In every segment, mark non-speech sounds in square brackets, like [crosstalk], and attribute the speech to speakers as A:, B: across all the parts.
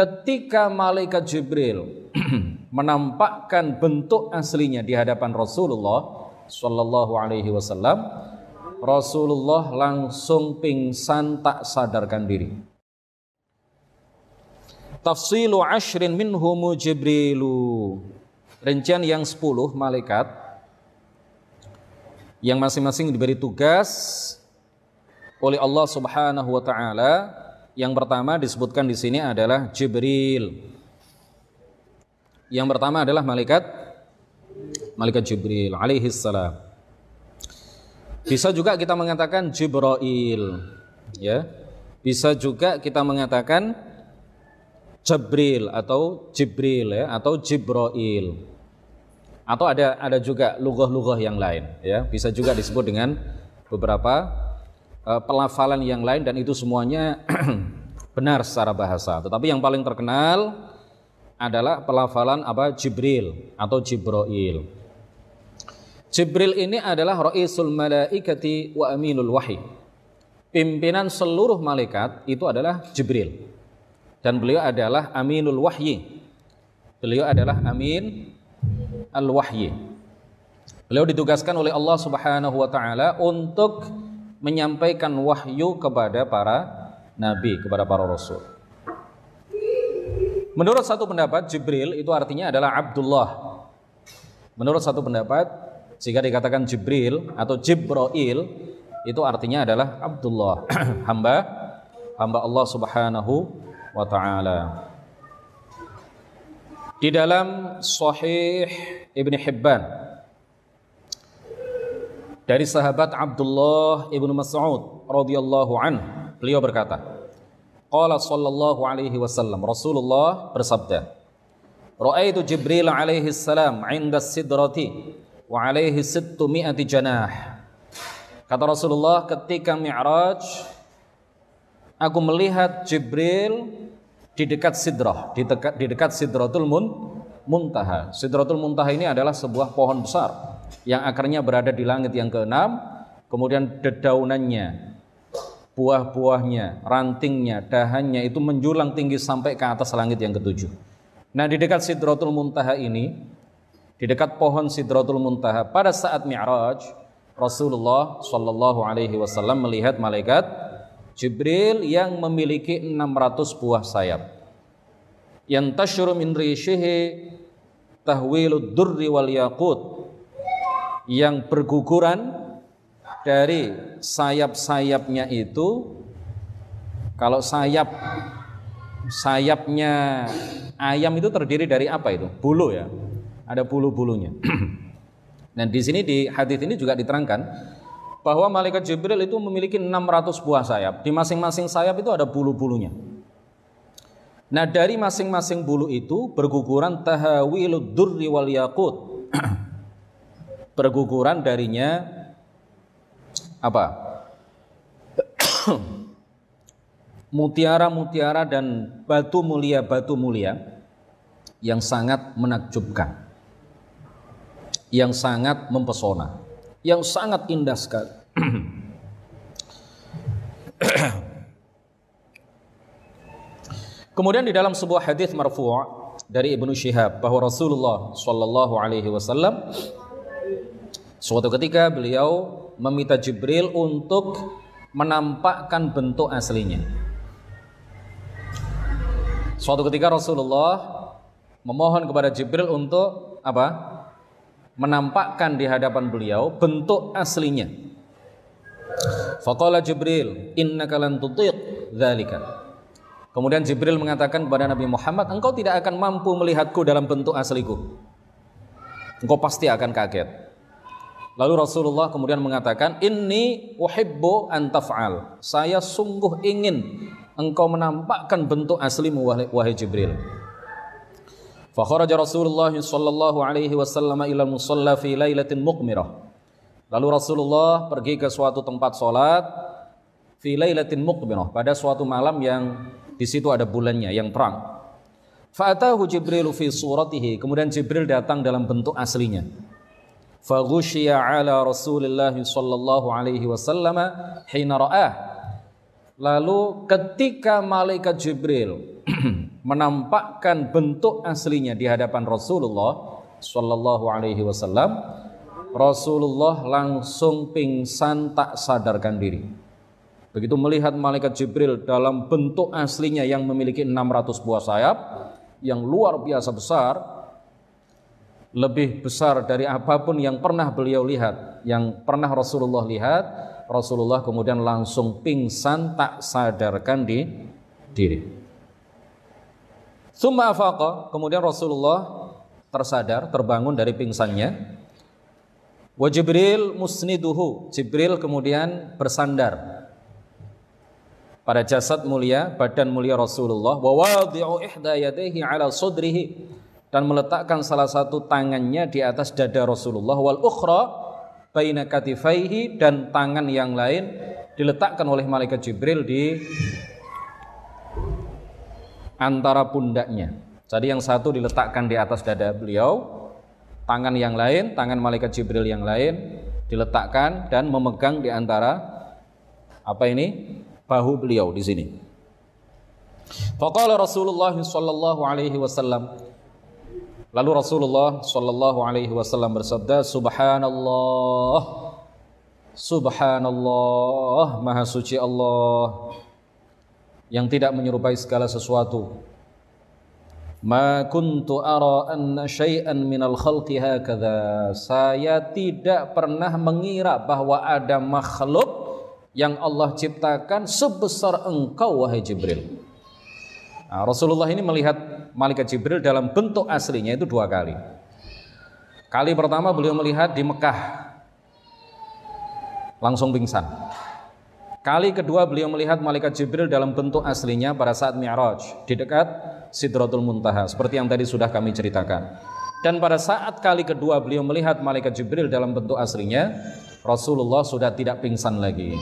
A: Ketika malaikat Jibril [clears throat] menampakkan bentuk aslinya di hadapan Rasulullah Shallallahu Alaihi Wasallam, Rasulullah langsung pingsan tak sadarkan diri. Tafsilu ashrin minhumu Jibrilu. Rincian yang sepuluh malaikat yang masing-masing diberi tugas oleh Allah Subhanahu wa taala. Yang pertama disebutkan di sini adalah Jibril. Yang pertama adalah malaikat malaikat Jibril alaihi salam. Bisa juga kita mengatakan Jibril, ya. Bisa juga kita mengatakan Jibril atau Jibril ya atau Jibril. Atau ada ada juga lugah-lugah yang lain ya. Bisa juga disebut dengan beberapa pelafalan yang lain dan itu semuanya [clears throat] benar secara bahasa. Tetapi yang paling terkenal adalah pelafalan apa Jibril atau Jibril. Jibril ini adalah Ra'isul Malaikati wa Aminul Wahyi. Pimpinan seluruh malaikat itu adalah Jibril. Dan beliau adalah Aminul Wahyi. Beliau adalah Amin Al-Wahyi. Beliau ditugaskan oleh Allah Subhanahu wa taala untuk menyampaikan wahyu kepada para nabi, kepada para rasul. Menurut satu pendapat Jibril itu artinya adalah Abdullah. Menurut satu pendapat jika dikatakan Jibril atau Jibril itu artinya adalah Abdullah, [clears throat] hamba hamba Allah Subhanahu wa taala. Di dalam Sahih Ibn Hibban dari sahabat Abdullah Ibn Mas'ud radhiyallahu anhu beliau berkata Qala sallallahu alaihi wasallam Rasulullah bersabda Ra'aitu Jibril alaihi salam 'inda sidrati wa alaihi sittu mi'ati janah Kata Rasulullah ketika Mi'raj aku melihat Jibril di dekat sidrah di dekat di dekat Sidratul Mun, Muntaha. Sidratul Muntaha ini adalah sebuah pohon besar yang akarnya berada di langit yang keenam kemudian dedaunannya buah-buahnya, rantingnya, dahannya itu menjulang tinggi sampai ke atas langit yang ketujuh. Nah di dekat Sidratul Muntaha ini, di dekat pohon Sidratul Muntaha pada saat Mi'raj, Rasulullah Shallallahu Alaihi Wasallam melihat malaikat Jibril yang memiliki 600 buah sayap. Yang tasyuru min rishihi tahwilud durri wal yaqut yang berguguran dari sayap-sayapnya itu kalau sayap sayapnya ayam itu terdiri dari apa itu? Bulu ya. Ada bulu-bulunya. [clears throat] Dan di sini di hadis ini juga diterangkan bahwa malaikat Jibril itu memiliki 600 buah sayap. Di masing-masing sayap itu ada bulu-bulunya. Nah, dari masing-masing bulu itu berguguran tahawilud durri wal yaqut. Berguguran darinya apa? Mutiara-mutiara dan batu mulia-batu mulia yang sangat menakjubkan. Yang sangat mempesona. Yang sangat indah sekali. Kemudian di dalam sebuah hadis marfu' dari Ibnu Syihab bahwa Rasulullah Shallallahu alaihi wasallam suatu ketika beliau meminta Jibril untuk menampakkan bentuk aslinya. Suatu ketika Rasulullah memohon kepada Jibril untuk apa? Menampakkan di hadapan beliau bentuk aslinya. Faqala Jibril, innaka lan tutiq dzalika. Kemudian Jibril mengatakan kepada Nabi Muhammad, engkau tidak akan mampu melihatku dalam bentuk asliku. Engkau pasti akan kaget. Lalu Rasulullah kemudian mengatakan, "Inni uhibbu an taf'al." Saya sungguh ingin engkau menampakkan bentuk aslimu wahai Jibril. Fakharaja Rasulullah sallallahu alaihi wasallam ila musalla fi lailatin muqmirah. Lalu Rasulullah pergi ke suatu tempat salat fi lailatin muqmirah pada suatu malam yang di situ ada bulannya yang terang. Fa'atahu Jibril fi suratihi. Kemudian Jibril datang dalam bentuk aslinya. Faghushiya ala Rasulullah sallallahu alaihi wasallam hina ra'ah. Lalu ketika malaikat Jibril [clears throat] menampakkan bentuk aslinya di hadapan Rasulullah Shallallahu Alaihi Wasallam, Rasulullah langsung pingsan tak sadarkan diri. Begitu melihat malaikat Jibril dalam bentuk aslinya yang memiliki 600 buah sayap yang luar biasa besar, lebih besar dari apa pun yang pernah beliau lihat, yang pernah Rasulullah lihat, Rasulullah kemudian langsung pingsan tak sadarkan di diri. Summa afaqa, kemudian Rasulullah tersadar, terbangun dari pingsannya. Wa Jibril musniduhu, Jibril kemudian bersandar pada jasad mulia, badan mulia Rasulullah. Wa wadi'u ihda yadayhi ala sudrihi dan meletakkan salah satu tangannya di atas dada Rasulullah wal ukhra baina katifaihi dan tangan yang lain diletakkan oleh malaikat Jibril di antara pundaknya. Jadi yang satu diletakkan di atas dada beliau, tangan yang lain, tangan malaikat Jibril yang lain diletakkan dan memegang di antara apa ini? bahu beliau di sini. Faqala Rasulullah sallallahu alaihi wasallam Lalu Rasulullah sallallahu alaihi wasallam bersabda, "Subhanallah. Subhanallah, Maha suci Allah." yang tidak menyerupai segala sesuatu. Ma kuntu ara anna syai'an minal khalqi hakadha. Saya tidak pernah mengira bahwa ada makhluk yang Allah ciptakan sebesar engkau wahai Jibril. Nah, Rasulullah ini melihat malaikat Jibril dalam bentuk aslinya itu dua kali. Kali pertama beliau melihat di Mekah. Langsung pingsan. Kali kedua beliau melihat malaikat Jibril dalam bentuk aslinya pada saat Mi'raj di dekat Sidratul Muntaha seperti yang tadi sudah kami ceritakan. Dan pada saat kali kedua beliau melihat malaikat Jibril dalam bentuk aslinya, Rasulullah sudah tidak pingsan lagi.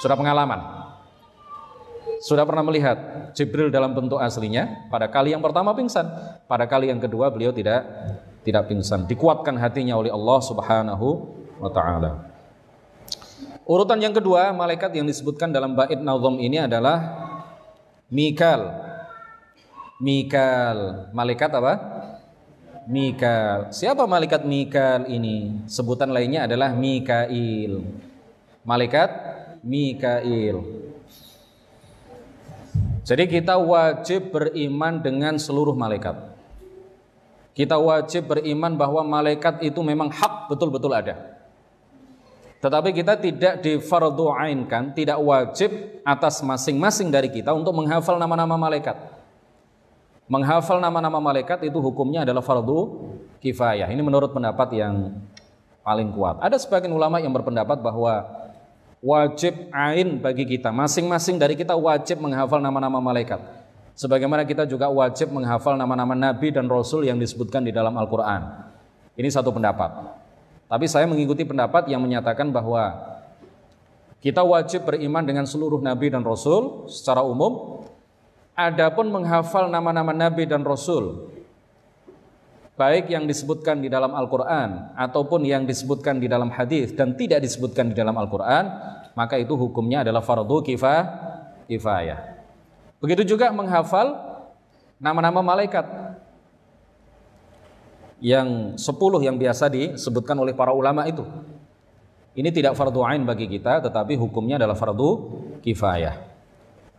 A: Sudah pengalaman. Sudah pernah melihat Jibril dalam bentuk aslinya, pada kali yang pertama pingsan, pada kali yang kedua beliau tidak tidak pingsan. Dikuatkan hatinya oleh Allah Subhanahu wa taala. Urutan yang kedua, malaikat yang disebutkan dalam bait nazom ini adalah Mikal. Mikal, malaikat apa? Mikal. Siapa malaikat Mikal ini? Sebutan lainnya adalah Mikail. Malaikat Mikail. Jadi kita wajib beriman dengan seluruh malaikat. Kita wajib beriman bahwa malaikat itu memang hak betul-betul ada. Tetapi kita tidak difardu'ainkan, tidak wajib atas masing-masing dari kita untuk menghafal nama-nama malaikat. Menghafal nama-nama malaikat itu hukumnya adalah fardu kifayah. Ini menurut pendapat yang paling kuat. Ada sebagian ulama yang berpendapat bahwa wajib ain bagi kita, masing-masing dari kita wajib menghafal nama-nama malaikat. Sebagaimana kita juga wajib menghafal nama-nama nabi dan rasul yang disebutkan di dalam Al-Qur'an. Ini satu pendapat. Tapi saya mengikuti pendapat yang menyatakan bahwa kita wajib beriman dengan seluruh nabi dan rasul secara umum. Adapun menghafal nama-nama nabi dan rasul baik yang disebutkan di dalam Al-Qur'an ataupun yang disebutkan di dalam hadis dan tidak disebutkan di dalam Al-Qur'an, maka itu hukumnya adalah fardu kifah, kifayah. Begitu juga menghafal nama-nama malaikat yang sepuluh yang biasa disebutkan oleh para ulama itu. Ini tidak fardu ain bagi kita, tetapi hukumnya adalah fardu kifayah.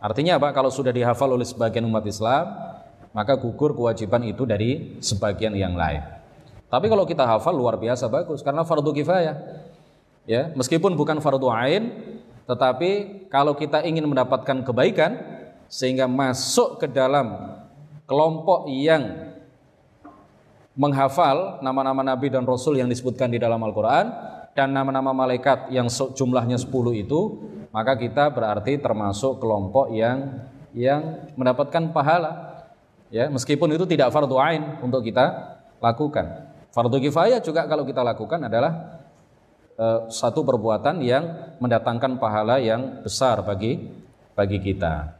A: Artinya apa? Kalau sudah dihafal oleh sebagian umat Islam, maka gugur kewajiban itu dari sebagian yang lain. Tapi kalau kita hafal luar biasa bagus karena fardu kifayah. Ya, meskipun bukan fardu ain, tetapi kalau kita ingin mendapatkan kebaikan sehingga masuk ke dalam kelompok yang menghafal nama-nama nabi dan rasul yang disebutkan di dalam Al-Qur'an dan nama-nama malaikat yang jumlahnya 10 itu, maka kita berarti termasuk kelompok yang yang mendapatkan pahala. Ya, meskipun itu tidak fardu ain untuk kita lakukan. Fardu kifayah juga kalau kita lakukan adalah uh, satu perbuatan yang mendatangkan pahala yang besar bagi bagi kita.